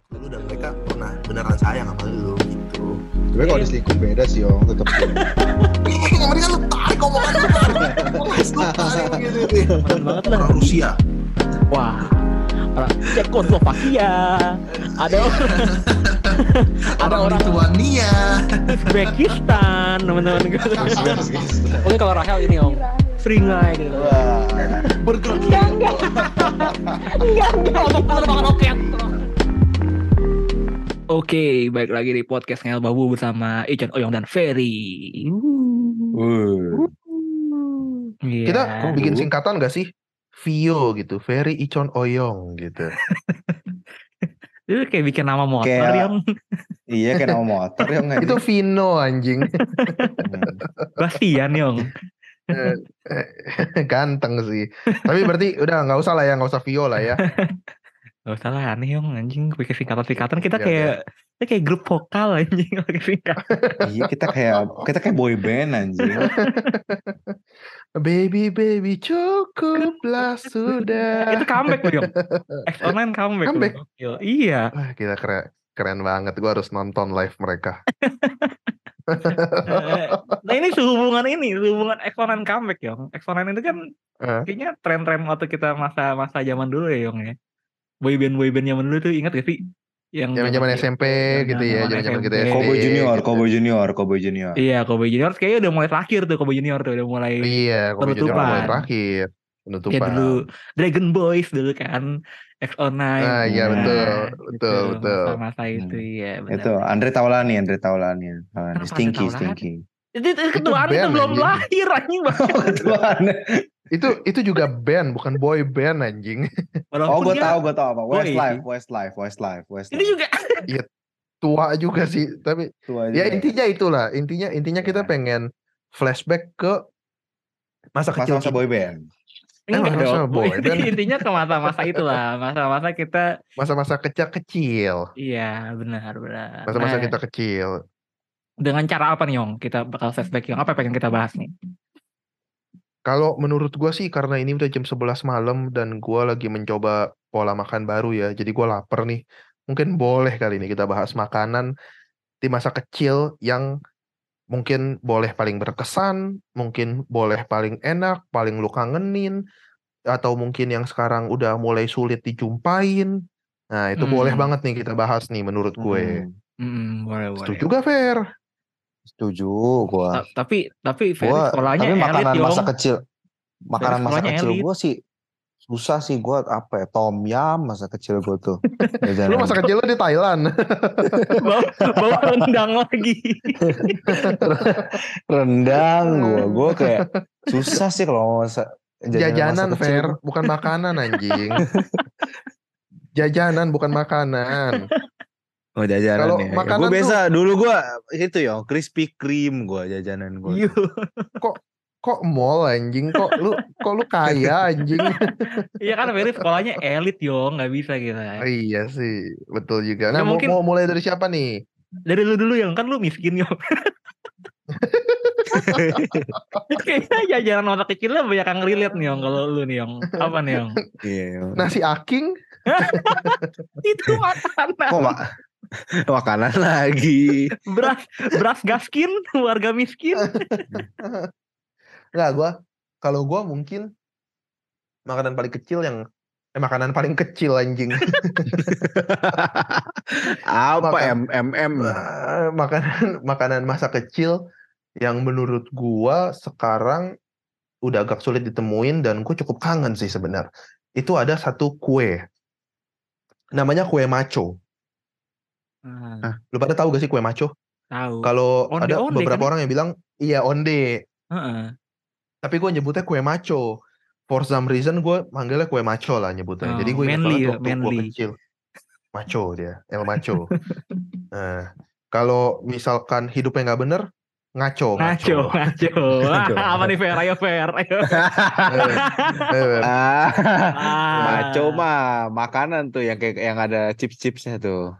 waktu lu dan mereka pernah beneran sayang sama lu gitu Tapi kalau diselingkuh beda sih Yong, tetap kan lu tarik omongan lu kan lu tarik banget lah. orang Rusia Wah. Orang Cekoslovakia. Ada orang ada orang orang Lituania Uzbekistan, teman-teman gue. Oke kalau Rahel ini om, Seringai gitu. Wah, bergerak Enggak, enggak. Enggak, enggak. Untuk penerbangan oke. Oke, baik lagi di podcast Ngel Babu bersama Ican Oyong dan Ferry. Wuh. Iya. kita bikin singkatan gak sih Vio gitu Ferry Icon Oyong gitu itu kayak bikin nama motor Kayak- yang Iya kayak nama motor nggak itu Vino anjing Bastian Yong. Eh, eh, ganteng sih tapi berarti udah nggak usah lah ya nggak usah Vio lah ya Gak usah lah aneh Yong anjing bikin singkatan-singkatan kita Iya, kayak kita kayak grup vokal anjing pakai singkatan. Iya kita kayak kita kayak boy band anjing. baby baby cukuplah sudah itu comeback loh Yong. X online comeback. loh. Comeback? Gokil. Iya. Wah, gila keren keren banget gua harus nonton live mereka Eh, nah ini sehubungan ini, sehubungan X online comeback Yong. X online itu kan Eh. kayaknya tren-tren waktu kita masa-masa zaman dulu ya Yong ya. Boyband boyband zaman dulu tuh ingat gak sih? Yang Zaman-zaman SMP gitu ya, zaman-zaman kita SD. Cowboy Junior, gitu. Cowboy Junior, Cowboy Junior. Iya, Cowboy Junior kayaknya udah mulai terakhir tuh Cowboy Junior tuh udah mulai iya Cowboy Junior mulai terakhir penutupan ya dulu Dragon Boys dulu kan X online. ah iya Nah, betul gitu, betul betul Masa-masa itu Hmm. iya benar. Itu Andre Taulani, Andre Taulani. Taulani. Kenapa Stinky? Stinky. Itu, itu ketuaan itu band, belum anjing. lahir anjing. Oh, Tuhan. itu itu juga band bukan boy band anjing Oh, Walaupun gue dia- tahu, gue tahu apa. Boy. Westlife, Westlife, Westlife, Ini Westlife. juga tua juga sih tapi Tua ya juga. intinya itulah intinya intinya kita Iya. pengen flashback ke masa kecil masa-masa kita. boy band. enggak masa dong. boy band. Intinya ke masa-masa itulah, masa-masa kita masa-masa kecil kecil iya benar benar. masa-masa Nah, kita kecil dengan cara apa nih Yong? Kita bakal flashback Yong. Apa yang pengen kita bahas nih? Kalau menurut gua sih karena ini udah jam 11 malam dan gua lagi mencoba pola makan baru ya. Jadi gua lapar nih. Mungkin boleh kali ini kita bahas makanan di masa kecil yang mungkin boleh paling berkesan, mungkin boleh paling enak, paling lu kangenin, atau mungkin yang sekarang udah mulai sulit dijumpain. Nah, itu boleh Hmm. banget nih kita bahas nih menurut gue. Hmm, Hmm, boleh boleh. Setuju gak, Fer? Setuju gua. Ta- tapi tapi Ferry Gua sekolahnya tapi elit makanan Yong. masa kecil makanan masa kecil elit. gua sih susah sih gua apa ya tom yam masa kecil gua tuh Lu Jajanan. masa kecil lu di Thailand. bawa, bawa rendang lagi. rendang gua gua kayak susah sih kalau mau masa Jajanan, masa Fer, gua. bukan makanan anjing. Jajanan bukan makanan. Oh jajanan Kalau ya makanan gua tuh- biasa dulu gua itu ya Krispy Kreme gua jajanan gua Iya. Kok mall anjing? Kok lu kok lu kaya anjing? Iya kan Ferry sekolahnya elit Yong, nggak bisa kita. Oh, iya sih, betul juga. Nah, Ya, mau, mungkin- mau mulai dari siapa nih? Dari lu dulu Yong, kan lu miskin Yong. Kayaknya jajanan masa kecilnya banyak yang relate nih Yong kalau lu nih Yong. Apa nih Yong? iya. Nasi aking? Itu makanan. kok mak makanan lagi Beras beras gaskin warga miskin. Enggak, gua kalau gua mungkin makanan paling kecil yang eh makanan paling kecil anjing. apa Makan- MMM makanan makanan masa kecil yang menurut gua sekarang udah agak sulit ditemuin dan gue cukup kangen sih sebenarnya. Itu ada satu kue. Namanya kue maco. Ah, Lu pada tahu gak sih kue maco? tahu. Kalau ada onde beberapa kan? orang yang bilang iya onde, Heeh. tapi gue nyebutnya kue maco. For some reason gue manggilnya kue maco lah nyebutnya. Oh, Jadi gue ingat manly banget waktu gue kecil. Maco dia, El Maco. nah, kalau misalkan hidupnya nggak bener, ngaco. Ngaco, ngaco. Ngaco. Ah, apa nih Fer? Ayo Fer. Ayo. Eh, ah Ah. maco mah makanan tuh yang kayak yang ada chips-chipsnya tuh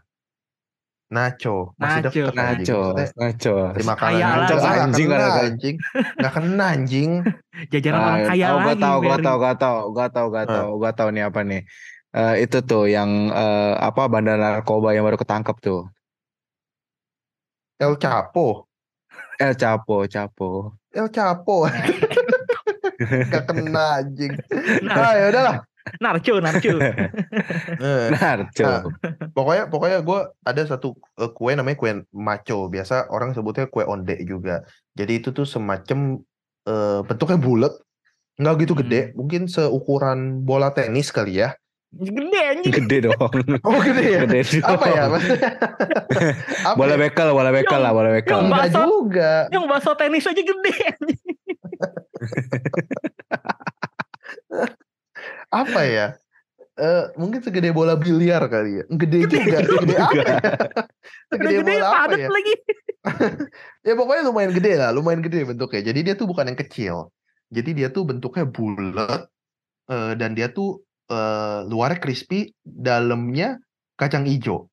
nacho, masih Nacho, anjing. nacho Maksudnya nacho makanan Kaya nacho lah. ah, Anjing, kena ada- anjing, nggak kena anjing. Jajanan orang kaya oh, lagi. gua tahu, gua tahu, gua tahu, gua tahu, gua Ah. tahu, gua tahu nih apa nih. Eh, itu tuh yang eh, apa bandar narkoba yang baru ketangkep tuh. El Chapo. El Chapo, Chapo. El Chapo. Gak kena anjing. Nah, Ah ya udahlah. Narco, narco. Eh, Narco. Nah, pokoknya pokoknya gue ada satu eh, kue namanya kue maco. Biasa orang sebutnya kue onde juga. Jadi itu tuh semacam eh, bentuknya bulat, nggak gitu gede, Hmm. mungkin seukuran bola tenis kali ya. Gede anjing. Gede dong. Oh gede ya? Gede dong. Apa ya? Apa Bola ya? bekel, bola bekel Yang- lah, bola bekel. yang Bakso. juga. Yang bakso tenis aja gede anjing. Apa ya? Eh mungkin segede bola biliar kali ya. Gede juga. Segede apa ya? Segede gede bola apa ya? lagi. Ya pokoknya lumayan gede lah, lumayan gede bentuknya. Jadi dia tuh bukan yang kecil. Jadi dia tuh bentuknya bulat eh, dan dia tuh eh, luarnya crispy, dalamnya kacang ijo.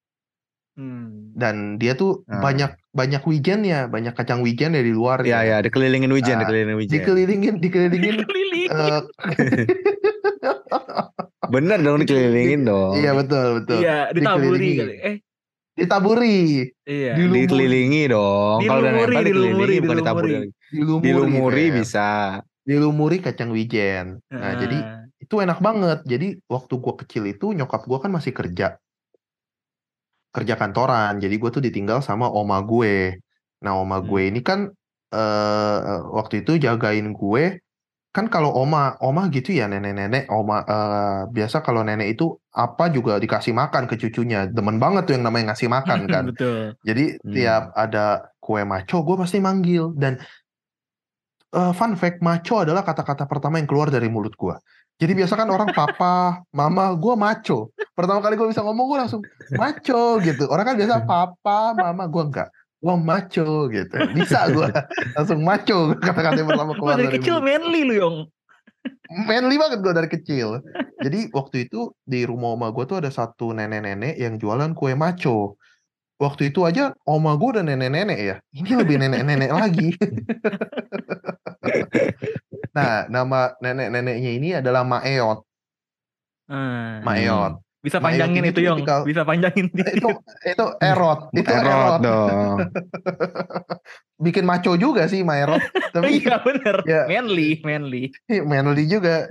Hmm. Dan dia tuh Ah. banyak banyak wijennya, banyak kacang wijen ya di luar Ya ya, dikelilingin wijen, Ah, dikelilingin wijen. Dikelilingin, dikelilingin Keliling. eh, Bener dong dikelilingin dong. iya betul betul. Iya, ditaburi kali. Eh, Ditaburi, iya. Dilumuri. Dikelilingi dong. Kalau udah Dilumuri, nempel dilumuri, dikelilingi bukan ditaburi. dilumuri. dilumuri, Fer. bisa. dilumuri kacang wijen. Nah, jadi Heeh. itu enak banget. Jadi waktu gua kecil itu nyokap gua kan masih kerja. Kerja kantoran. Jadi gue tuh ditinggal sama oma gue. Nah, oma gue Hmm. ini kan eh waktu itu jagain gue. Kan kalau oma, oma gitu ya nenek-nenek, oma eh, biasa kalau nenek itu apa juga dikasih makan ke cucunya. Demen banget tuh yang namanya ngasih makan kan. Betul. Jadi Hmm. tiap ada kue maco, gue pasti manggil. Dan eh, fun fact, maco adalah kata-kata pertama yang keluar dari mulut gue. Jadi biasa kan orang papa, mama, gue maco. Pertama kali gue bisa ngomong, gue langsung maco gitu. Orang kan biasa papa, mama, gue enggak. Gue maco gitu. Bisa gue langsung maco kata-kata yang pertama Gua keluar dari dari kecil mulut. manly lu, Yong. Manly banget gue dari kecil. Jadi waktu itu di rumah oma gue tuh ada satu nenek-nenek yang jualan kue maco. Waktu itu aja oma gue udah nenek-nenek ya. Ini lebih nenek-nenek lagi. nah, nama nenek-neneknya ini adalah Maeot. Ah. Maeot. Bisa panjangin itu, Yong. tipikal- Bisa panjangin. Itu itu Erot. Itu Erot Erot. dong. Bikin maco juga sih Maeot. Tapi Iya bener. Ya. Manly, manly. manly juga.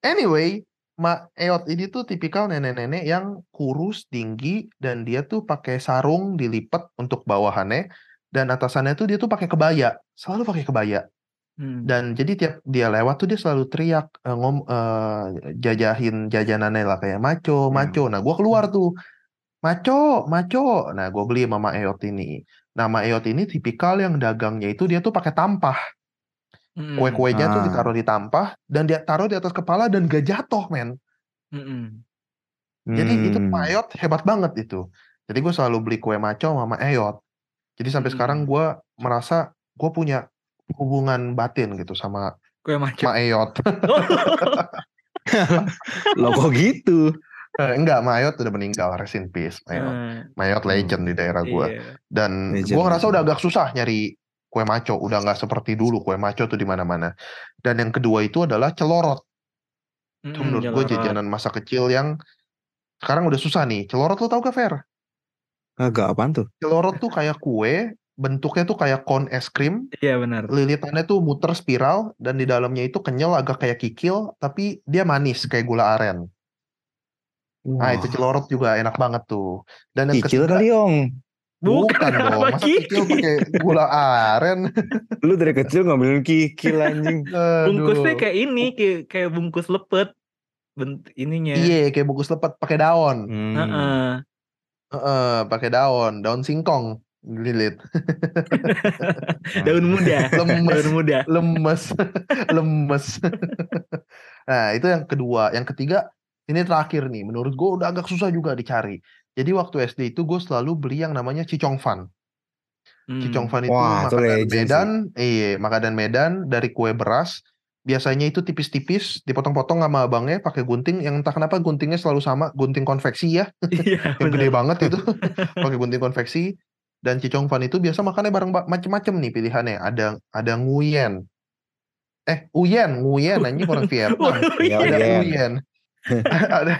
Anyway, Maeot ini tuh tipikal nenek-nenek yang kurus, tinggi, dan dia tuh pakai sarung dilipat untuk bawahannya, dan atasannya tuh dia tuh pakai kebaya, selalu pakai kebaya. Hmm. Dan jadi tiap dia lewat tuh dia selalu teriak eh, ngom eh, jajahin jajanannya lah kayak maco, Hmm. maco. Nah, gua keluar tuh. Maco, maco. Nah, gue beli sama Maeot ini. Nah, Maeot ini tipikal yang dagangnya itu dia tuh pakai tampah. Mm-mm. Kue-kuenya tuh Ah. ditaruh di tampah dan dia taruh di atas kepala dan gak jatuh, men. Mm-mm. Jadi itu Hmm. Maeot hebat banget itu. Jadi gue selalu beli kue maco sama Maeot. Jadi sampai Hmm. sekarang gue merasa gue punya hubungan batin gitu sama Kue maco. Maeot. Loh kok gitu? Eh, enggak, Maeot udah meninggal, rest in peace. Maeot. Eh, Maeot legend di daerah gue. iya. Dan gue ngerasa legend. udah agak susah nyari kue maco. Udah nggak seperti dulu kue maco tuh di mana-mana. Dan yang kedua itu adalah celorot. Itu Mm-mm, menurut gue jajanan masa kecil yang sekarang udah susah nih. Celorot lo tau gak, Fer? Agak apaan tuh? Celorot tuh kayak kue, bentuknya tuh kayak kon es krim, Iya benar. lilitannya tuh muter spiral, dan di dalamnya itu kenyal agak kayak kikil, tapi dia manis kayak gula aren. Nah itu celorot juga enak banget tuh. Dan yang Kikil kali Yong. bukan dong, apa masa kikil pakai gula aren? Lu dari kecil ngambilin kikil anjing. Bungkusnya kayak ini, kayak, kayak bungkus lepet. Bent ininya. Iya, kayak bungkus lepet pakai daun. Hmm. Heeh. Heeh, pakai daun, daun singkong lilit. Daun muda. Lemes. Daun muda. lemes. Lemes. Nah itu yang kedua. Yang ketiga ini terakhir nih. Menurut gue udah agak susah juga dicari. Jadi waktu SD itu gue selalu beli yang namanya cicong fan. Hmm. cicong fan itu Wah, makanan. Medan. iya makanan Medan dari kue beras. Biasanya itu tipis-tipis dipotong-potong sama abangnya pakai gunting. Yang entah kenapa guntingnya selalu sama gunting konveksi ya. Iya, yang gede banget itu. Pakai gunting konveksi dan cicong fan itu biasa makannya bareng ba- macem-macem nih pilihannya ada ada nguyen eh uyen nguyen anjing orang Vietnam Ya, ada Uyen. ada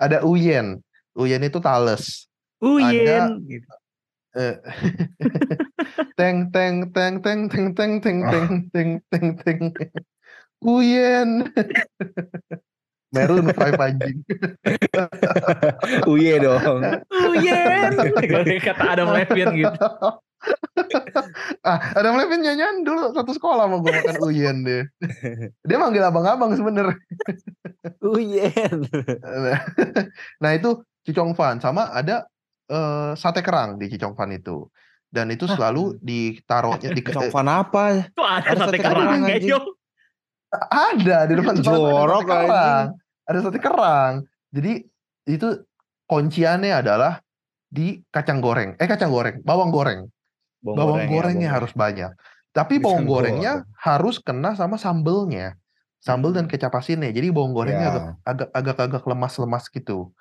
ada Uyen. Uyen itu Thales. Uyen. Gitu. Eh, teng teng teng teng teng teng teng teng teng teng teng Uyen. Maroon Five anjing. Uye dong. Uyen. Kata Adam Levine gitu. ah, Adam Levine nyanyian dulu satu sekolah sama gue makan Uyen deh. Dia manggil abang-abang sebenernya. Uyen. nah itu Cicong Fan sama ada eh, sate kerang di Cicong Fan itu. Dan itu selalu ditaruhnya di Cokvan apa? Tuh ada Ada sate sate kerang kerang. Ada di depan Jorok, ada sate kerang. Ada sate kerang. Jadi itu kunciannya adalah di kacang goreng. Eh kacang goreng, bawang goreng. Bawang, goreng ya, gorengnya bawang harus banyak. Tapi bawang Bawang gorengnya harus kena sama sambelnya. Sambel dan kecap asinnya. Jadi bawang gorengnya Ya. agak agak agak-agak lemas-lemas gitu.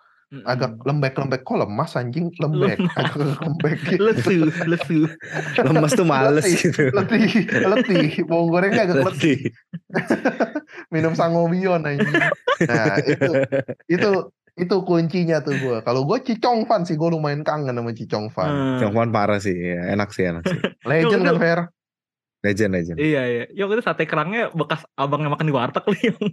Agak lembek-lembek. Kok lemas anjing? Lembek. Lemas. Agak lembek gitu. lesu, lesu. Lemes tuh males Letih, gitu. letih, letih. Bawang gorengnya agak letih. Letih. minum sangobion anjing. Nah, itu itu itu kuncinya tuh gue. Kalau gue Cicong Fan sih, gue lumayan kangen sama Cicong Fan. Hmm. Cokvan parah sih. ya, Enak sih, enak sih. Legend kan Fer? Legend, legend. Iya iya. Yong itu sate kerangnya bekas abangnya makan di warteg nih. Yong.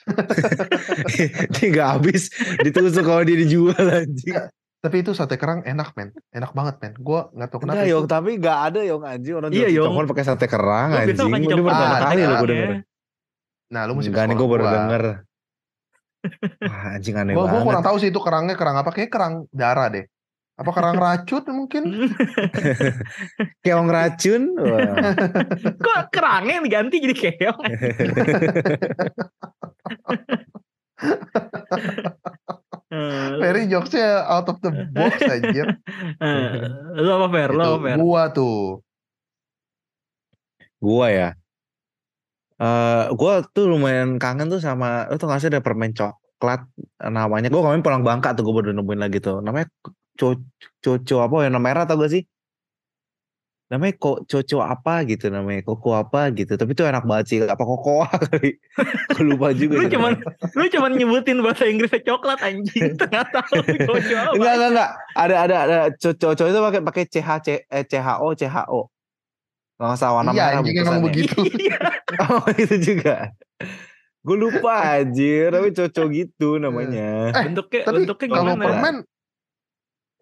dia gak habis ditusuk kalau dia dijual anjing. Tapi itu sate kerang enak men, enak banget men. Gue nggak tahu kenapa. Yong, tapi gak ada Yong anjing orang Iya, Yong. pakai sate kerang Gua anjing. makan Ini coklat pertama kali loh gue denger. Nah lu mesti Enggak nih gue baru denger. Wah anjing aneh Gue banget. kurang tahu sih itu kerangnya kerang apa? Kayak kerang darah deh. Apa kerang racun mungkin? Keong racun. Wah. Kok kerangnya yang diganti jadi keong? Eh, Ferry jokesnya out of the box anjir. eh, Lu apa Fer? Itu apa Fer? gua tuh. Gua ya. Eh gua tuh lumayan kangen tuh sama tau gak sih ada permen coklat namanya. Gua kemarin pulang Bangka tuh gua baru nemuin lagi tuh. Namanya co coco apa ya merah tau gak sih? Namanya kok coco apa gitu namanya. Koko apa gitu. Tapi tuh enak banget sih. Apa kokoa kali. Gua lupa juga. Lu cuman lu cuman nyebutin bahasa Inggrisnya coklat anjing. Tengah tahu coco apa. Enggak enggak enggak. Ada ada ada coco coco itu pakai pakai CHC eh CHO CHO. Nggak usah warna Iya merah anjing emang bungkusannya. begitu. Iya. Oh itu juga. Gue lupa anjir, tapi cocok gitu namanya. Eh, Bentuknya Tapi bentuknya kalau gimana? permen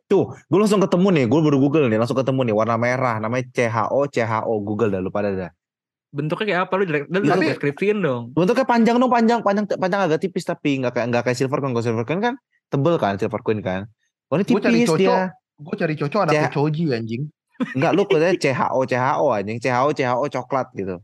Tuh, gue langsung ketemu nih, gue baru google nih, langsung ketemu nih, warna merah, namanya CHO, CHO, google dah, lupa dah. dah. Bentuknya kayak apa lu direct- lu Tapi- deskripsiin dong. Bentuknya panjang dong, panjang, panjang, panjang agak tipis tapi nggak kayak nggak kayak silver coin, kalau silver coin kan tebel kan, silver coin kan. Oh ini Gua cari tipis cocok. dia. gue cari cocok anaknya Ya. Choji anjing. Enggak, lu katanya CHO, CHO anjing, CHO, CHO coklat gitu.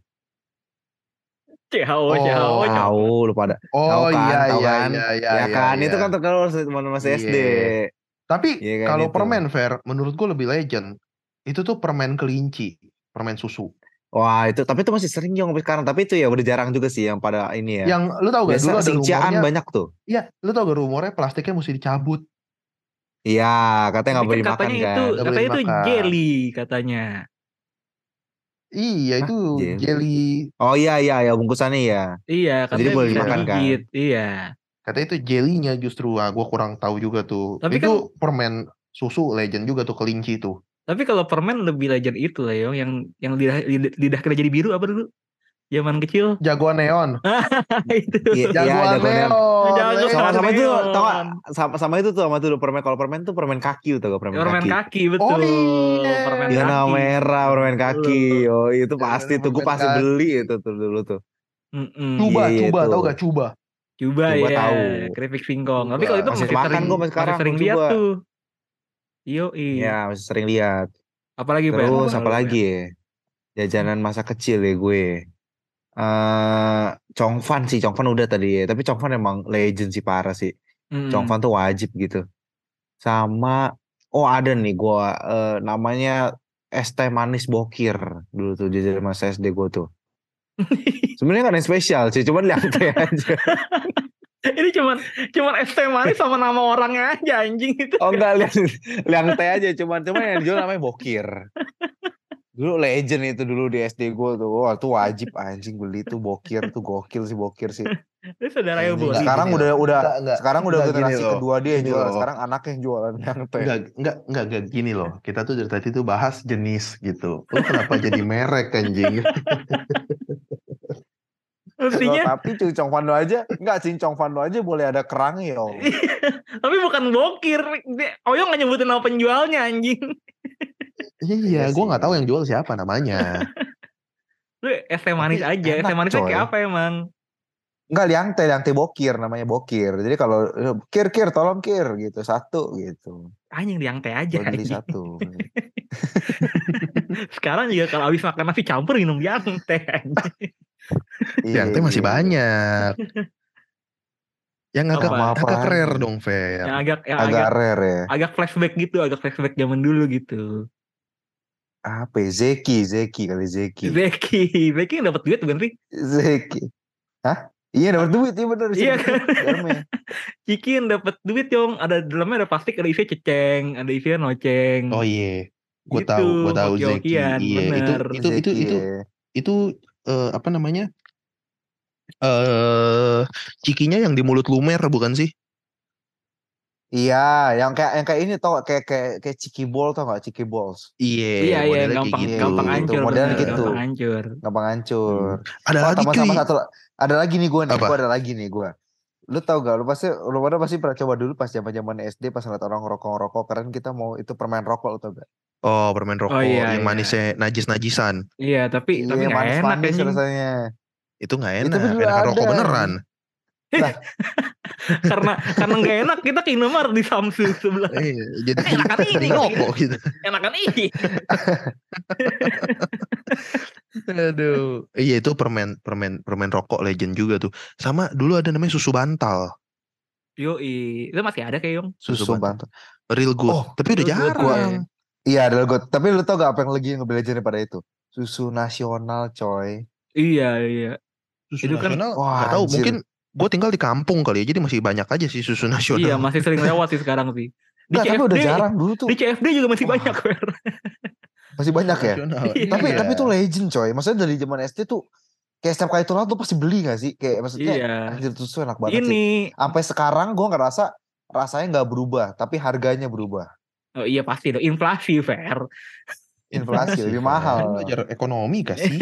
CHO, Oh, CHO. Tahu, lupa ada. Oh Tahu kan, iya tahu iya kan? iya iya. Ya, iya, kan, iya. itu kan terkenal teman masih Iya. Tapi Iya kan, kalau itu. permen fair, menurut gue lebih legend. Itu tuh permen kelinci, permen susu. Wah itu, tapi itu masih sering yang sampai sekarang. Tapi itu ya udah jarang juga sih yang pada ini ya. Yang lu tau gak Biasa dulu ada rumornya? banyak tuh. Iya, lu tau gak rumornya plastiknya mesti dicabut. Iya, katanya nggak boleh kan dimakan katanya kan. itu Nggak boleh katanya itu jelly katanya. Iya Hah, itu jelly? jelly. Oh iya iya ya bungkusannya ya. Iya, katanya boleh bisa dimakan kan? Iya. Katanya itu jelinya justru. Ah, gue kurang tahu juga tuh. Tapi itu permen susu legend juga tuh kelinci tuh. Tapi kalau permen lebih legend itu lah Yong, yang yang lidah, lidah, lidah kita jadi biru apa dulu? Zaman kecil. Jagoan neon. itu. Iya, Jagoan jagoan neon. neon. Sama sama itu tau gak? sama, sama itu tuh sama tuh permen kalau permen tuh permen kaki tuh permen, Permen kaki. kaki betul. iya. Permen Dia kaki. merah permen kaki. Oh itu pasti tuh gue pasti beli itu tuh dulu tuh. Cuba, Iya, cuba, itu. tau gak cuba? Coba Coba ya, tahu. keripik singkong. Tapi kalau itu Masih masih, makan sering, gua sampai sekarang, masih sering lihat tuh. Yo, Iya masih sering lihat. Apalagi? Terus Apa lagi ya? Jajanan masa kecil ya gue. Eh Chongfan sih, Chongfan udah tadi ya. Tapi Chongfan emang legend sih parah sih. Ben? Mm. Chongfan tuh wajib gitu. Sama oh ada nih gua eh, namanya es teh manis bokir dulu tuh jajanan masa SD gue tuh. Sebenarnya kan yang spesial sih, cuman liang teh aja. Ini cuman cuman es teh manis sama nama orangnya aja anjing itu. Oh enggak liang, liang teh aja, cuman cuman yang dijual namanya bokir. Dulu legend itu dulu di SD gue tuh. Wah, itu wajib anjing beli tuh bokir tuh gokil sih bokir sih. Itu saudaranya Anjing, Boni. Gini Sekarang loh. udah udah Enggak, enggak. sekarang udah Enggak, generasi kedua dia yang jualan. Sekarang anaknya yang jualan yang teh. Enggak, enggak, enggak, enggak gini loh. Kita tuh dari tadi tuh bahas jenis gitu. Lu kenapa jadi merek anjing? Mestinya, Oh, tapi cincong Fando aja enggak cincong Fando aja boleh ada kerangnya yo. tapi bukan bokir. Oyong nggak nyebutin nama penjualnya anjing. Iya, Iya gue nggak tahu yang jual siapa namanya. Lu es teh manis Tapi aja. Es teh manisnya kayak apa emang? Enggak liang teh, liang teh bokir namanya bokir. Jadi kalau eh, kir kir tolong kir gitu satu gitu. Anjing liang teh aja. Gua beli satu. Sekarang juga kalau habis makan nasi campur minum liang teh. Yang teh masih Iya, iya. banyak. Yang agak Apa? agak Apa rare dong, Fer. Yang agak yang Agak agak rare ya. agak flashback gitu, agak flashback zaman dulu gitu. Apa ya? Zeki, Zeki kali Zeki. Zeki, Zeki yang dapat duit bukan sih? Zeki. Hah? Iya dapat duit, iya benar. Iya kan? Dalamnya. Ciki yang dapat duit yong, ada dalamnya ada plastik, ada isinya ceceng, ada isinya noceng. Oh iya. Gue Gitu, tahu, gue tahu Zeki. Iya, itu itu itu itu itu eh, apa namanya? Eh cikinya yang di mulut lumer bukan sih? Iya, yang kayak yang kayak ini tau kayak kayak kayak Ciki Ball tau gak? Ciki Balls. Iya, Iya iya modelnya gampang gitu. gampang Gitu, hancur, modelnya bener, gitu. gampang hancur. Gampang hancur. Ada Oh, lagi cuy. sama satu ada lagi nih gue nih, gue ada lagi nih gue. Lu tau gak? Lu pasti lu pada pasti pernah coba dulu pas zaman zaman SD pas ngeliat orang ngerokok ngerokok keren kita mau itu permen rokok lu tau gak? Oh, permen rokok Oh, iya, yang iya. manisnya najis-najisan. Iya tapi Iya, tapi nggak enak anjing. rasanya. Itu nggak enak. Enakan ada, rokok beneran. karena karena nggak enak kita ke Indomaret di Samsu sebelah. Eh, jadi Enakan ini. rokok gitu. Enakan ini. Aduh. Iya itu permen permen permen rokok legend juga tuh. Sama dulu ada namanya susu bantal. Yoi, itu masih ada kayak Yong. Susu, Susu bantal. bantal. Real good. Oh, Tapi udah good, jarang. iya. Iya ada gue. Tapi lu tau gak apa yang lagi yang lebih legend daripada itu? Susu nasional coy. Iya iya. Susu Itu kan- nasional Wah, nggak tahu mungkin gue tinggal di kampung kali ya jadi masih banyak aja sih susu nasional. Iya masih sering lewat sih sekarang sih. Di Nggak, tapi udah CFD jarang dulu tuh. di CFD juga masih Wah. banyak. Masih banyak ya? Nasional, Iya. Tapi iya. tapi itu legend coy. Maksudnya dari zaman SD tuh kayak setiap kali itu tuh pasti beli gak sih? Kayak maksudnya Iya. anjir tuh susu enak banget sih. Ini Sampai sekarang gue ngerasa rasanya nggak berubah, tapi harganya berubah. oh iya pasti dong inflasi Fer. Inflasi lebih Kan mahal. belajar ekonomi kasih.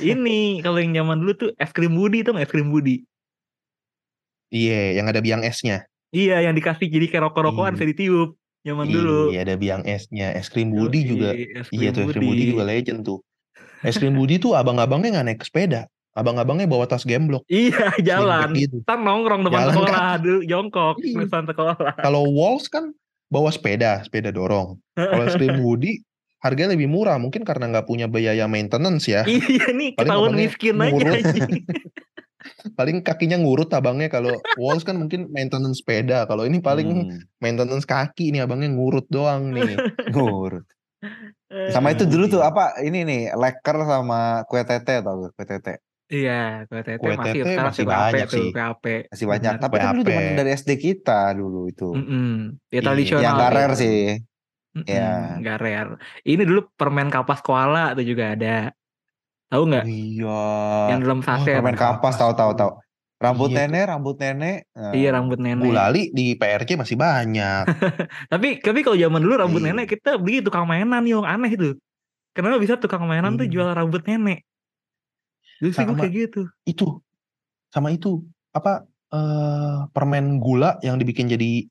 Ini kalau yang zaman dulu tuh es krim Budi tuh es krim Budi. Iya, yang ada biang esnya. Iya yang dikasih jadi kayak rokok-rokokan bisa ditiup zaman dulu. Iya, ada biang esnya. Es krim Budi juga. Iya tuh es krim Budi. Juga legend tuh. Es krim Budi tuh abang-abangnya nggak naik sepeda. Abang-abangnya bawa tas gemblok. Iya jalan. Sling bag gitu. Ntar nongkrong depan Jalan sekolah dulu jongkok Iya. depan sekolah. Kalau Walls kan bawa sepeda, sepeda dorong. Kalau es krim Budi harganya lebih murah mungkin karena nggak punya biaya maintenance ya. iya nih ketahuan miskin aja. Paling kakinya ngurut abangnya kalau Walls kan mungkin maintenance sepeda. Kalau ini paling Hmm, maintenance kaki nih abangnya ngurut doang nih. ngurut. Sama itu dulu tuh apa ini nih leker sama kue tete tau gak kue tete Iya, kue tete Kue masih tete masih banyak tuh, sih. masih banyak. Bener. Tapi kan dulu ape. dari SD kita dulu itu. Mm-mm. Ya Iya, tradisional. Yang gak rare sih. Mm-mm, Iya. nggak rare. Ini dulu permen kapas koala tuh juga ada. Tahu nggak? Iya. Yang dalam saset. Permen kapas tahu tahu tahu. Rambut Iya nenek, rambut nenek. Nah, Iya rambut nenek. Gulali di PRC masih banyak. Tapi tapi kalau zaman dulu rambut Iya. nenek kita beli tukang mainan yang aneh itu. Kenapa bisa tukang mainan tuh Iya. jual rambut nenek? Dulu sih gue kayak gitu. itu sama itu apa eh permen gula yang dibikin jadi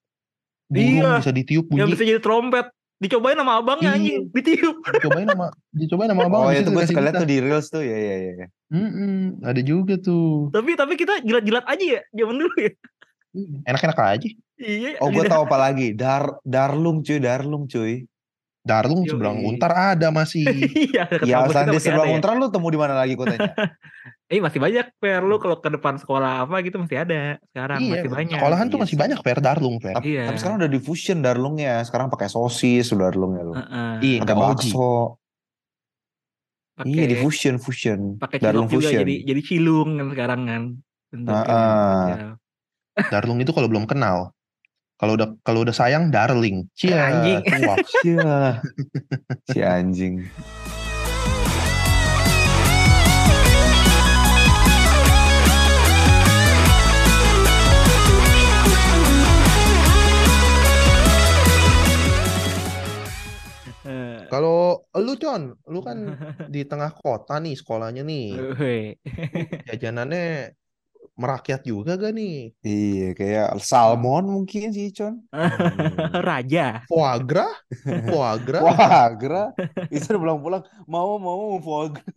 burung Iya. bisa ditiup Yang bunyi bisa jadi trompet. Dicobain sama abangnya Iya. anjing, ditiup. dicobain sama dicobain sama abang Oh itu gue kita. tuh di reels tuh ya ya ya. Mm-mm, ada juga tuh Tapi tapi kita jilat-jilat aja ya zaman dulu ya. enak-enak aja Iya. Oh gue tahu apa lagi. Dar Darlung cuy, Darlung cuy. Darlung Yoi. seberang untar ada masih Iya, dekat Ya Sandi sebelah ya. Untran lu temu di mana lagi kotanya? Eh masih banyak per lu kalau ke depan sekolah apa gitu masih ada sekarang iya masih banyak. sekolahan tuh Iya masih sih. banyak fair Darlung fair tapi, Iya. tapi sekarang udah di fusion Darlungnya. Sekarang pakai sosis Darlungnya lu. Heeh. Iya, Pakai nggak OG. bakso. Pakai Iya di fusion fusion. pakai Darlung juga fusion. jadi jadi cilung kan sekarang kan. Bentuknya. Heeh. Iya. Darlung itu kalau belum kenal kalau udah kalau udah sayang darling Cia, Anjing. cuak. Cia. si anjing. Kalau lu Con, lu kan di tengah kota nih sekolahnya nih. Jajanannya merakyat juga gak nih? Iya, kayak salmon mungkin sih, Con. Hmm. Raja. Foie gras? Foie gras? Itu udah pulang-pulang. Mau, mau, foie gras.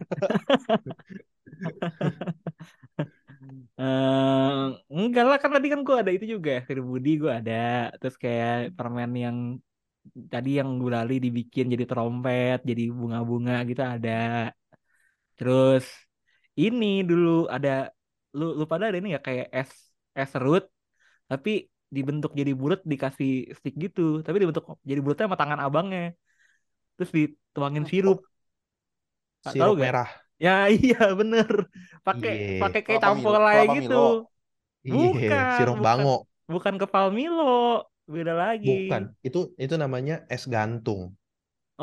Eh, enggak lah kan tadi kan gue ada itu juga Fir Budi gue ada terus kayak permen yang tadi yang gulali dibikin jadi trompet jadi bunga-bunga gitu ada terus ini dulu ada lu lu pada ada ini ya kayak es es serut tapi dibentuk jadi bulat dikasih stick gitu tapi dibentuk jadi bulatnya sama tangan abangnya terus dituangin sirup Nggak tahu Sirup gak? merah. ya iya bener pakai Iya. pakai kayak campur kelapa gitu. Iya, Bukan, sirup bukan. bango. bukan kepal Milo beda lagi Bukan, itu itu namanya es gantung.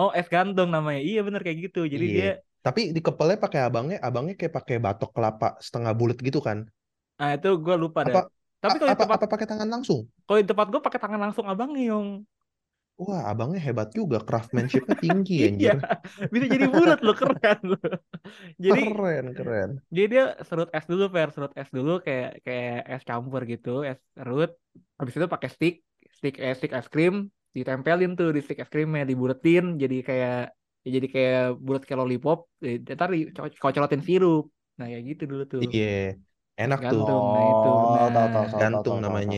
oh es gantung namanya iya bener kayak gitu jadi Iya. dia Tapi di kepelnya pakai abangnya, abangnya kayak pakai batok kelapa setengah bulat gitu kan? ah itu gue lupa Apa dah tapi kalau di apa tempat apa pakai tangan langsung? kalau di tempat gue pakai tangan langsung abangnya yung Wah, abangnya hebat juga, craftsmanship-nya tinggi iya anjir. bisa jadi bulat loh keren loh jadi Keren, keren. jadi dia serut es dulu per serut es dulu kayak kayak es campur gitu es serut habis itu pakai stick stick es stick es krim ditempelin tuh di stick es krimnya dibuletin jadi kayak ya jadi kayak bulat kayak lollipop eh, ntar dikocolotin sirup nah kayak gitu dulu tuh Iya, enak tuh. Gantung, nah itu Oh, benar. tahu, tahu, tahu, tahu, Gantung tahu, tahu, namanya.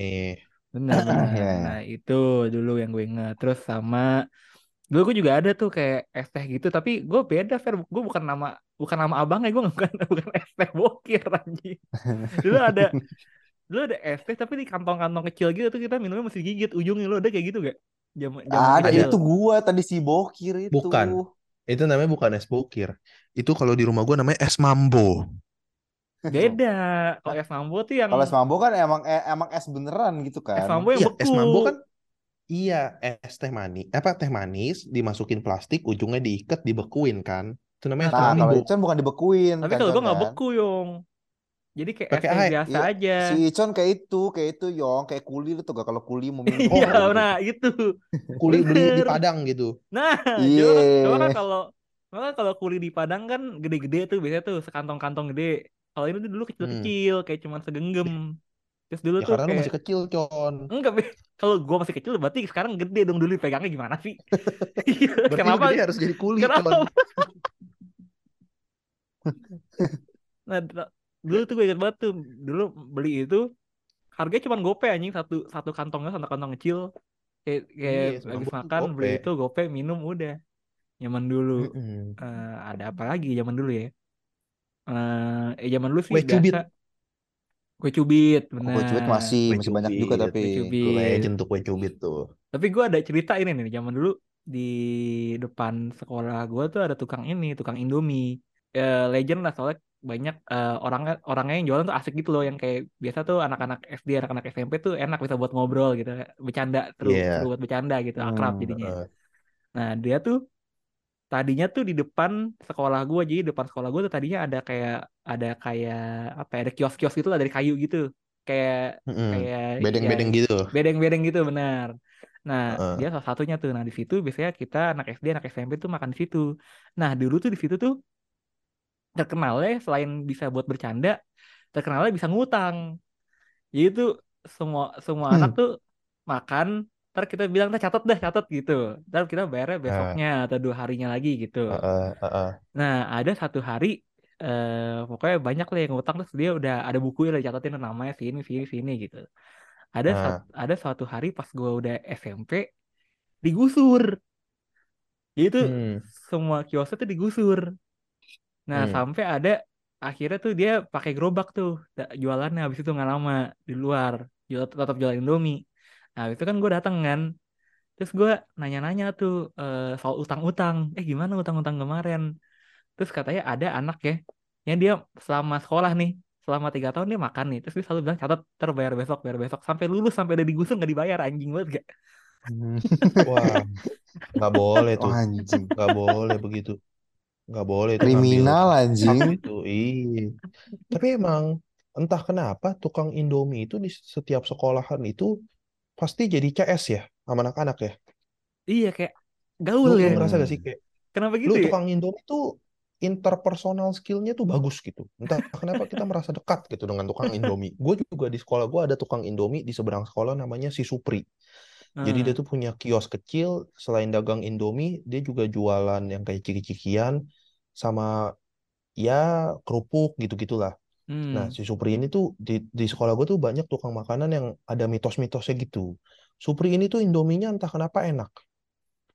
benar benar Iya, iya. nah itu dulu yang gue ingat terus sama dulu gue juga ada tuh kayak es teh gitu tapi gue beda Fer gue bukan nama bukan nama abangnya gue bukan bukan es teh bokir anjing dulu ada dulu ada es teh tapi di kantong-kantong kecil gitu tuh kita minumnya mesti gigit ujungnya lo ada kayak gitu gak zaman zaman Ada, kecil itu gua tadi si Bokir itu. Bukan. Itu namanya bukan es bokir. Itu kalau di rumah gua namanya es mambo. beda kalau es mambo tuh yang Kalau es mambo kan emang eh, emang es beneran gitu es kan. mambo yang Iya, beku es mambo kan iya, es teh manis. Apa teh manis dimasukin plastik, ujungnya diikat, dibekuin kan. Itu namanya es Nah, kalau mambo. Icon bukan dibekuin tapi kan, kalau gue nggak kan? beku yong jadi kayak es Pakai teh air. biasa Iya, aja Si Icon kayak itu, kayak itu Yong, kayak kuli itu gak kalau kuli mau minum iya gitu. nah itu Kuli beli di. Padang gitu. Nah, Iya. coba kan, kan kalau kan kalau kuli di Padang kan gede-gede tuh biasanya tuh sekantong-kantong gede. Kalau ini tuh dulu kecil-kecil kayak cuman segenggam. Terus dulu Hmm. Ya tuh karena kayak masih kecil, Con. enggak Be. kalau gua masih kecil berarti sekarang gede dong dulu pegangnya gimana sih? Iya, Berarti Kenapa? lu gede harus jadi kuli, Kenapa? Nah, dulu tuh gue inget banget tuh dulu beli itu harganya cuma gope anjing satu satu kantongnya satu kantong kecil kayak kayak Iya, habis semampu tuh makan beli gope. itu gope minum udah nyaman dulu Mm-mm. Eh, ada apa lagi zaman dulu ya? Eh, eh zaman dulu sih Kue cubit. biasa kue cubit, Oh, Kue cubit benar. masih Kue masih banyak juga cubit. tapi. Kue cubit. Tuh kue cubit tuh. Tapi gue ada cerita ini nih, zaman dulu di depan sekolah gue tuh ada tukang ini, tukang Indomie. Eh, legend lah soalnya banyak eh, orangnya orangnya yang jualan tuh asik gitu loh, yang kayak biasa tuh anak-anak SD, anak-anak SMP tuh enak bisa buat ngobrol gitu, bercanda, seru, Iya. seru buat bercanda gitu, akrab Hmm, jadinya. Heeh. Nah, dia tuh tadinya tuh di depan sekolah gua jadi depan sekolah gua tuh tadinya ada kayak ada kayak apa ya, ada kios-kios gitu lah dari kayu gitu. Kayak Mm-mm. kayak ya Bedeng-bedeng gitu. bedeng-bedeng gitu benar. Nah, Heeh. dia salah satunya tuh. Nah, di situ biasanya kita anak SD, anak SMP tuh makan di situ. Nah, dulu tuh di situ tuh terkenalnya selain bisa buat bercanda, terkenalnya bisa ngutang. Jadi tuh semua semua anak Hmm. tuh makan, ntar kita bilang, "Nah, catat dah, catat gitu." Ntar kita bayarnya Nah, besoknya atau dua harinya lagi gitu. heeh, heeh. Nah, ada satu hari eh pokoknya banyak lah yang ngutang terus dia udah ada bukunya lah catatin namanya sini sini sini gitu. Ada Nah, sat- ada suatu hari pas gua udah SMP digusur. Jadi tuh hmm. semua kiosnya tuh digusur. Nah, Hmm. sampai ada akhirnya tuh dia pakai gerobak tuh jualannya habis itu nggak lama di luar jual tetap jualan Indomie. Nah, habis itu kan gue datang kan. Terus gue nanya-nanya tuh eh, soal utang-utang. Eh gimana utang-utang kemarin? Terus katanya ada anak ya, yang dia selama sekolah nih, selama tiga tahun dia makan nih. Terus dia selalu bilang catat terbayar besok, bayar besok. Sampai lulus, sampai udah digusur nggak dibayar anjing banget gak? Wah, nggak boleh tuh. anjing. Nggak boleh begitu. Nggak boleh ngambil Kriminal anjing. itu. Iya. Tapi emang entah kenapa tukang Indomie itu di setiap sekolahan itu pasti jadi CS ya sama anak-anak ya. Iya kayak gaul Lu, lu ya ngerasa gak sih kayak kenapa lu gitu ya tukang Indomie tuh interpersonal skillnya tuh bagus gitu. Entah kenapa kita merasa dekat gitu dengan tukang Indomie. Gue juga di sekolah gue ada tukang Indomie di seberang sekolah namanya si Supri. Jadi dia Heeh. tuh punya kios kecil, selain dagang Indomie, dia juga jualan yang kayak ciki-cikian sama ya kerupuk gitu-gitulah. Nah, Hmm. si Supri ini tuh di, di sekolah gue tuh banyak tukang makanan yang ada mitos-mitosnya gitu. Supri ini tuh Indominya entah kenapa enak.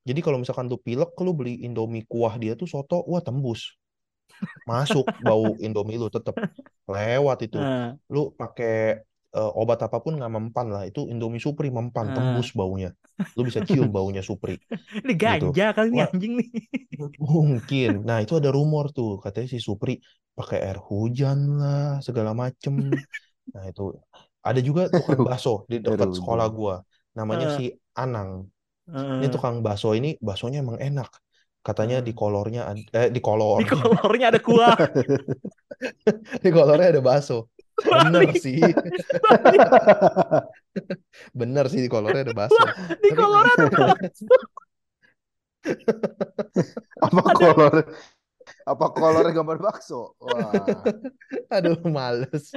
Jadi kalau misalkan lu pilek, lu beli Indomie kuah dia tuh soto, wah tembus. Masuk bau Indomie lu tetep lewat itu. Ah, Lu pakai eh, obat apa pun nggak mempan lah. Itu Indomie Supri mempan, ah. tembus baunya. Lu bisa cium baunya Supri Ini gitu. ganja kali nih Wah, anjing nih. mungkin. Nah, itu ada rumor tuh, katanya si Supri pakai air hujan lah, segala macem. Nah, itu ada juga tukang bakso di dekat sekolah gua. Namanya Ah, si Anang. Ini ah, tukang bakso ini baksonya emang enak. Katanya di kolornya eh di Di kolornya. kolornya ada kuah. Di kolornya ada bakso. Bener sih. Bener sih di kolornya ada bakso. Di Tapi kolornya ada bakso. Apa Ada kolor? Apa kolornya gambar bakso? Wah. aduh males.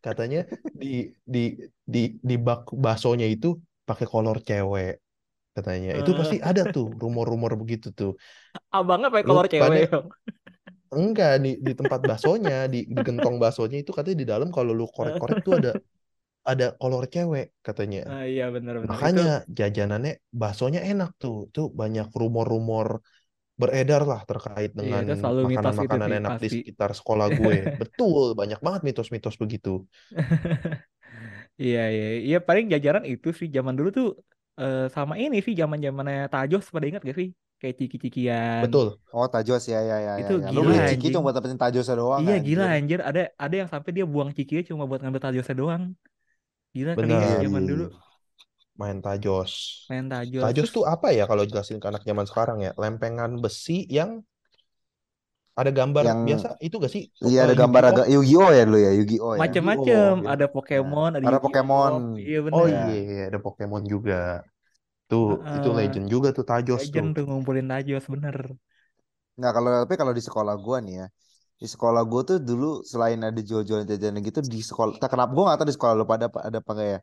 Katanya di di di di bak baksonya itu pakai kolor cewek katanya. Itu pasti Eh, ada tuh rumor-rumor begitu tuh. abangnya pakai kolor cewek. Enggak di di tempat baksonya, di di gentong baksonya itu katanya di dalam kalau lu korek-korek tuh ada ada kolor cewek katanya. Ah, iya benar-benar itu. Makanya jajanannya baksonya enak tuh. Tuh banyak rumor-rumor beredar lah terkait Iya itu dengan itu makanan-makanan enak di pasti. sekitar sekolah gue. Betul, banyak banget mitos-mitos begitu. Iya iya iya paling jajaran itu sih zaman dulu tuh eh, sama ini sih zaman zamannya Tajos pada ingat gak sih kayak ciki-cikian Betul. Oh, tajos ya ya ya ya itu ya. Lu gila beli ciki cuma buat dapetin tajosnya doang iya gila anjir. anjir ada ada yang sampai dia buang cikinya cuma buat ngambil Tajosnya doang gila kali ya Iya Benar. zaman iya dulu iya. Main tajos. main Tajos Tajos tuh apa ya kalau jelasin ke anak zaman sekarang ya? Lempengan besi yang ada gambar Yang biasa itu gak sih? iya ada gambar agak Yu-Gi-Oh ya dulu ya, Yu-Gi-Oh ya. macem-macem Yu-Gi-Oh. ada Ya. Pokemon ada Ada Pokemon. iya Oh bener Ya. iya, ada Pokemon juga. Tuh, itu Heeh. legend juga tuh tajos legend tuh. tuh ngumpulin Tajos bener Nah, kalau tapi kalau di sekolah gua nih ya, di sekolah gua tuh dulu selain ada jual-jualan jajanan gitu di sekolah, tak kenapa gua nggak tahu di sekolah lu pada apa- ada apa enggak ya.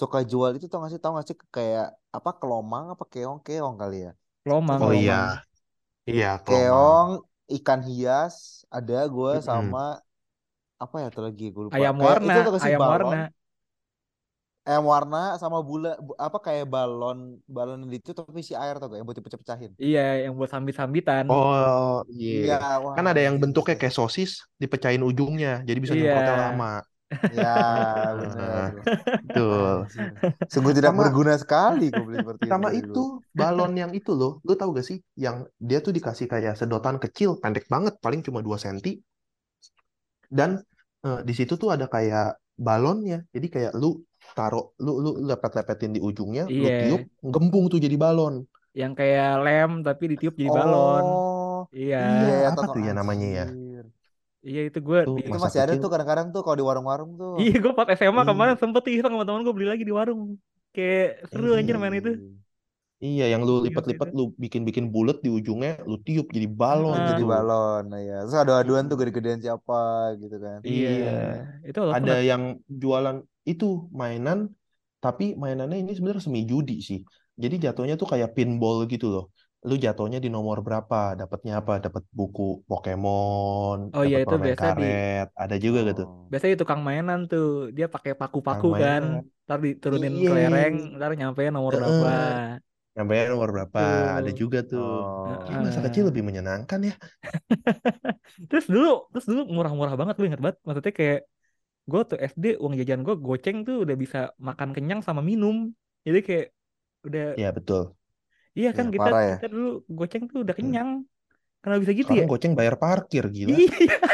Suka jual itu tau gak sih, tau gak sih kayak apa kelomang apa keong-keong kali ya. Itu Lomang Oh iya, kelomang, iya kelomang. keong, ikan hias, ada gua sama apa ya tuh lagi gue lupa. ayam Kayak warna itu tuh kasih ayam balon, warna ayam warna sama bula bu- apa kayak balon balon yang itu tapi isi air tuh yang buat dipecah-pecahin. iya yang buat sambit-sambitan Oh Iya, iya, wah kan ada yang bentuknya kayak sosis, dipecahin ujungnya, jadi bisa iya nyemprotnya lama. Ya, Nah, benar. betul. Sungguh tidak Sama berguna sekali gue beli seperti itu sama itu dulu. balon yang itu loh, lu tahu gak sih? Yang dia tuh dikasih kayak sedotan kecil, pendek banget, paling cuma 2 cm. Dan eh, di situ tuh ada kayak balonnya. Jadi kayak lu taruh, lu lu lepet-lepetin di ujungnya, lu tiup, iya gembung tuh jadi balon. yang kayak lem tapi ditiup jadi balon Oh, iya Iya, iya, apa tuh ya namanya ya? iya itu gue Tuh di Itu masih ada kecil. tuh kadang-kadang tuh kalau di warung-warung tuh. iya gue pas SMA kemarin Iya, sempet iseng sama temen gue beli lagi di warung kayak seru anjir main itu Iya. iya, yang lu Iya, lipat-lipat, lu bikin-bikin bulat di ujungnya, lu tiup jadi balon Oh, Ah. jadi balon, nah, ya. Terus ada aduan tuh Hmm. gede-gedean siapa gitu kan. iya Iya, itu ada yang jualan itu mainan, tapi mainannya ini sebenarnya semi judi sih. Jadi jatuhnya tuh kayak pinball gitu loh. Lu jatuhnya di nomor berapa, dapatnya apa? Dapat buku Pokemon, oh iya itu biasa di karet, ada juga gitu. Oh. biasanya di tukang mainan tuh dia pakai paku-paku kan ntar diturunin Iya, kelereng ntar nyampe nomor berapa Heeh. Nyampe nomor berapa? Ada tuh juga tuh. Oh. Masa kecil lebih menyenangkan ya. terus dulu terus dulu murah-murah banget gue inget banget maksudnya kayak gue tuh SD uang jajan gue goceng tuh udah bisa makan kenyang sama minum jadi kayak udah Ya betul. iya kan Iya, kita ya. kita dulu goceng tuh udah Hmm. kenyang kenapa bisa gitu ya Sekarang goceng bayar parkir, gila. iya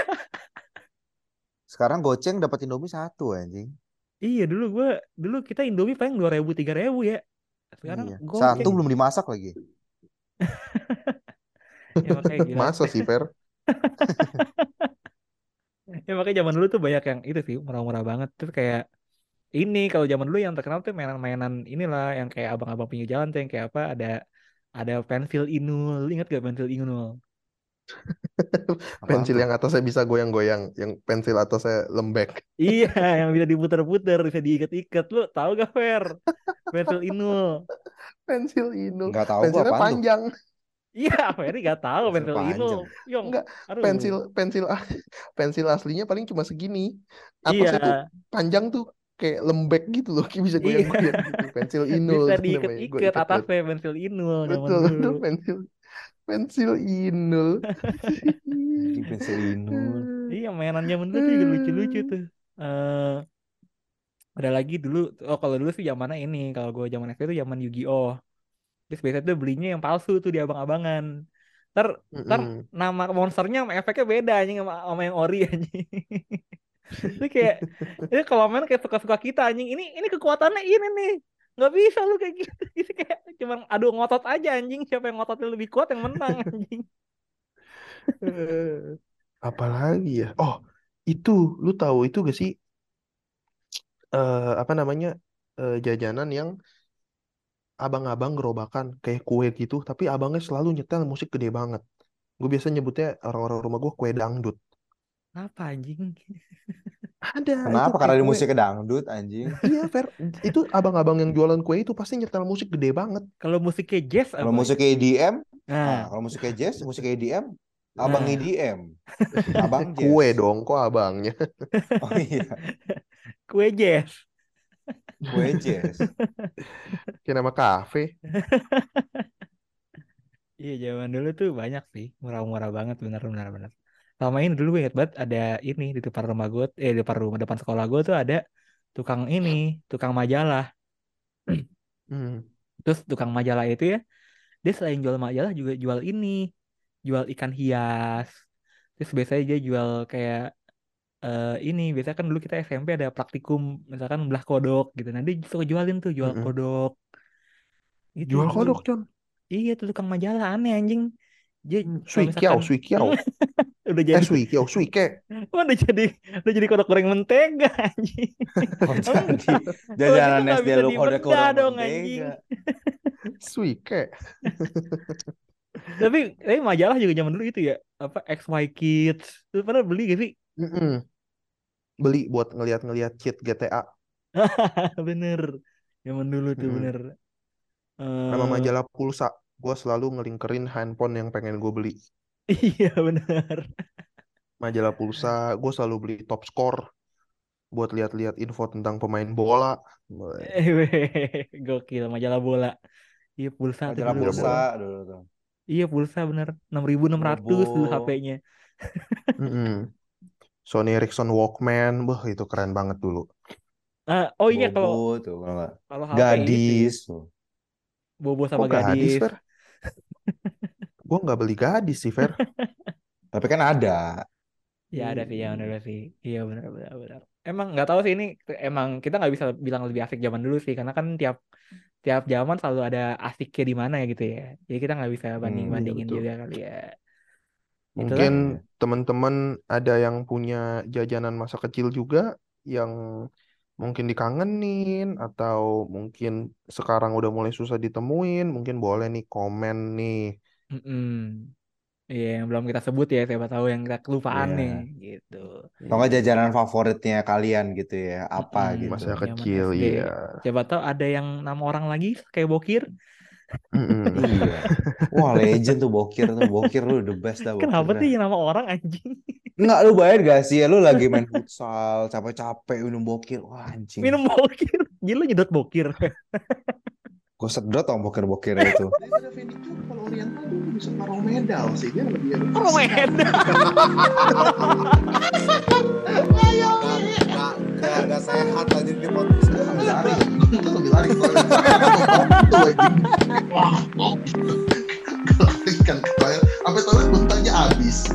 Sekarang goceng dapat Indomie satu anjing. iya dulu gue dulu kita Indomie paling dua ribu tiga ribu ya sekarang Iya. goceng Satu belum dimasak lagi. ya makanya gila Masa sih, Fer? Ya makanya zaman dulu tuh banyak yang itu sih murah-murah banget terus kayak ini kalau zaman dulu yang terkenal tuh mainan-mainan inilah yang kayak abang-abang pinggir jalan tuh yang kayak apa ada ada pensil inul. Ingat gak pensil inul? Pensil yang atasnya bisa goyang-goyang, yang pensil atasnya lembek. Iya, yang bisa diputer-puter, bisa diikat-ikat. Lu tahu gak, Fer? Pensil inul. Pensil inul. Nggak tahu gua Pensilnya apaan tuh. Iya, Ferry gak tahu Pensil. Yong, Enggak, aduh. pensil pensil pensil aslinya paling cuma segini. Tuh Iya, panjang tuh kayak lembek gitu loh, kayak bisa Iya. goyang-goyang gitu. Pensil inul bisa tuh. Gue diikat-ikat atasnya pensil inul Betul, betul pensil pensil inul. Pensil inul. Iya, mainan zaman dulu tuh juga lucu-lucu tuh. Eh, ada lagi dulu, oh kalau dulu sih zamannya ini, kalau gue zaman SD tuh zaman Yu-Gi-Oh. Terus biasanya tuh belinya yang palsu tuh di abang-abangan. Ntar Mm-mm. nama monsternya sama efeknya beda anjing sama, sama yang ori anjing. Itu kayak, ini kalau main kayak suka-suka kita anjing. Ini ini kekuatannya ini nih. Nggak bisa lu kayak gitu. Itu kayak cuman adu ngotot aja anjing. Siapa yang ngototnya lebih kuat yang menang anjing. Apalagi ya? Oh, itu lu tahu itu gak sih? eh apa namanya? eh, jajanan yang abang-abang gerobakan kayak kue gitu, tapi abangnya selalu nyetel musik gede banget. Gue biasa nyebutnya orang-orang rumah gue kue dangdut. Apa anjing? Ada Kenapa? kayak Karena di kue. musik dangdut anjing. Iya, Fer. Itu abang-abang yang jualan kue itu pasti nyetel musik gede banget. Kalau musiknya jazz Kalau apa? musik EDM, ah, Nah, kalau musik jazz, musik EDM, abang Nah. EDM, abang jazz. Kue dong, kok abangnya. Oh iya, kue jazz. Jazz. Kayak nama kafe. Iya zaman dulu tuh banyak sih murah-murah banget benar-benar benar. Sama ini dulu gue inget banget ada ini di depan rumah gue, eh di depan rumah depan sekolah gue tuh ada tukang ini, tukang majalah. Hmm. Terus tukang majalah itu ya, dia selain jual majalah juga jual ini, jual ikan hias. Terus biasanya dia jual kayak eh ini, biasanya kan dulu kita SMP ada praktikum, misalkan belah kodok gitu. Dia suka jualin tuh jual Mm-mm. kodok. Gitu. Jual kodok, Con. Iya tuh tukang majalah aneh anjing. Dia Hmm, kalau Sui kiao, misalkan sui kiao. udah Eh, jadi sui kiao, sui ke. Oh, udah jadi udah jadi kodok goreng mentega anjing. Oh jajanan SD lu dibedah kode dong anjing. mentega. Sui ke. Tapi tapi majalah juga zaman dulu itu ya, apa XY Kids. Lu pernah beli gak sih? Mm-mm. Beli buat ngeliat-ngeliat cheat GTA. Bener. Zaman dulu tuh Mm-mm. bener. Sama Eh, majalah pulsa. Gue selalu ngelingkerin handphone yang pengen gue beli. iya bener. Majalah pulsa, gue selalu beli top score. Buat lihat-lihat info tentang pemain bola. Eh, weh, Gokil majalah bola. Iya pulsa tuh Majalah dulu. Majalah pulsa bola. dulu tuh. Iya pulsa bener. 6.600 dulu. HP-nya. Mm-mm. Sony Ericsson Walkman, wah itu keren banget dulu. Ah, oh iya kalau Bobo tuh kalau nggak. kalau HP Gadis tuh. Bobo sama gadis, gadis. Fer? Gue nggak beli gadis sih, Fer. Tapi kan ada. Ya ada sih, ya ada sih. Iya benar benar benar. Emang nggak tahu sih ini emang kita nggak bisa bilang lebih asik zaman dulu sih karena kan tiap tiap zaman selalu ada asiknya di mana ya gitu ya. Jadi kita nggak bisa banding Hmm, Iya bandingin juga kali ya. Itulah. Mungkin Iya. Teman-teman ada yang punya jajanan masa kecil juga yang mungkin dikangenin atau mungkin sekarang udah mulai susah ditemuin, mungkin boleh nih komen nih. Mm-mm. Iya yang belum kita sebut ya siapa tahu yang kita kelupaan Iya. nih gitu. Nggak jajanan favoritnya kalian gitu ya, apa Mm-mm. gitu. Masa Zaman kecil, SD. iya. Siapa tahu ada yang nama orang lagi kayak Bokir. Mm-mm. Iya. Wah, legend tuh Bokir tuh. Bokir lu the best dah Bokir Kenapa tuh yang nama orang anjing? Enggak, lu bayar gak sih? Lu lagi main futsal, capek-capek minum Bokir. Wah, anjing. Minum Bokir. Gila lu nyedot Bokir. gue sedot tau bokir-bokir eh, itu. Kalau Oriental tuh bisa medal sih. Dia lebih... Medal? Ayo, sehat aja di podcast gue lebih lari. Lari. Wah, kan kemarin. Sampai toilet muntahnya habis.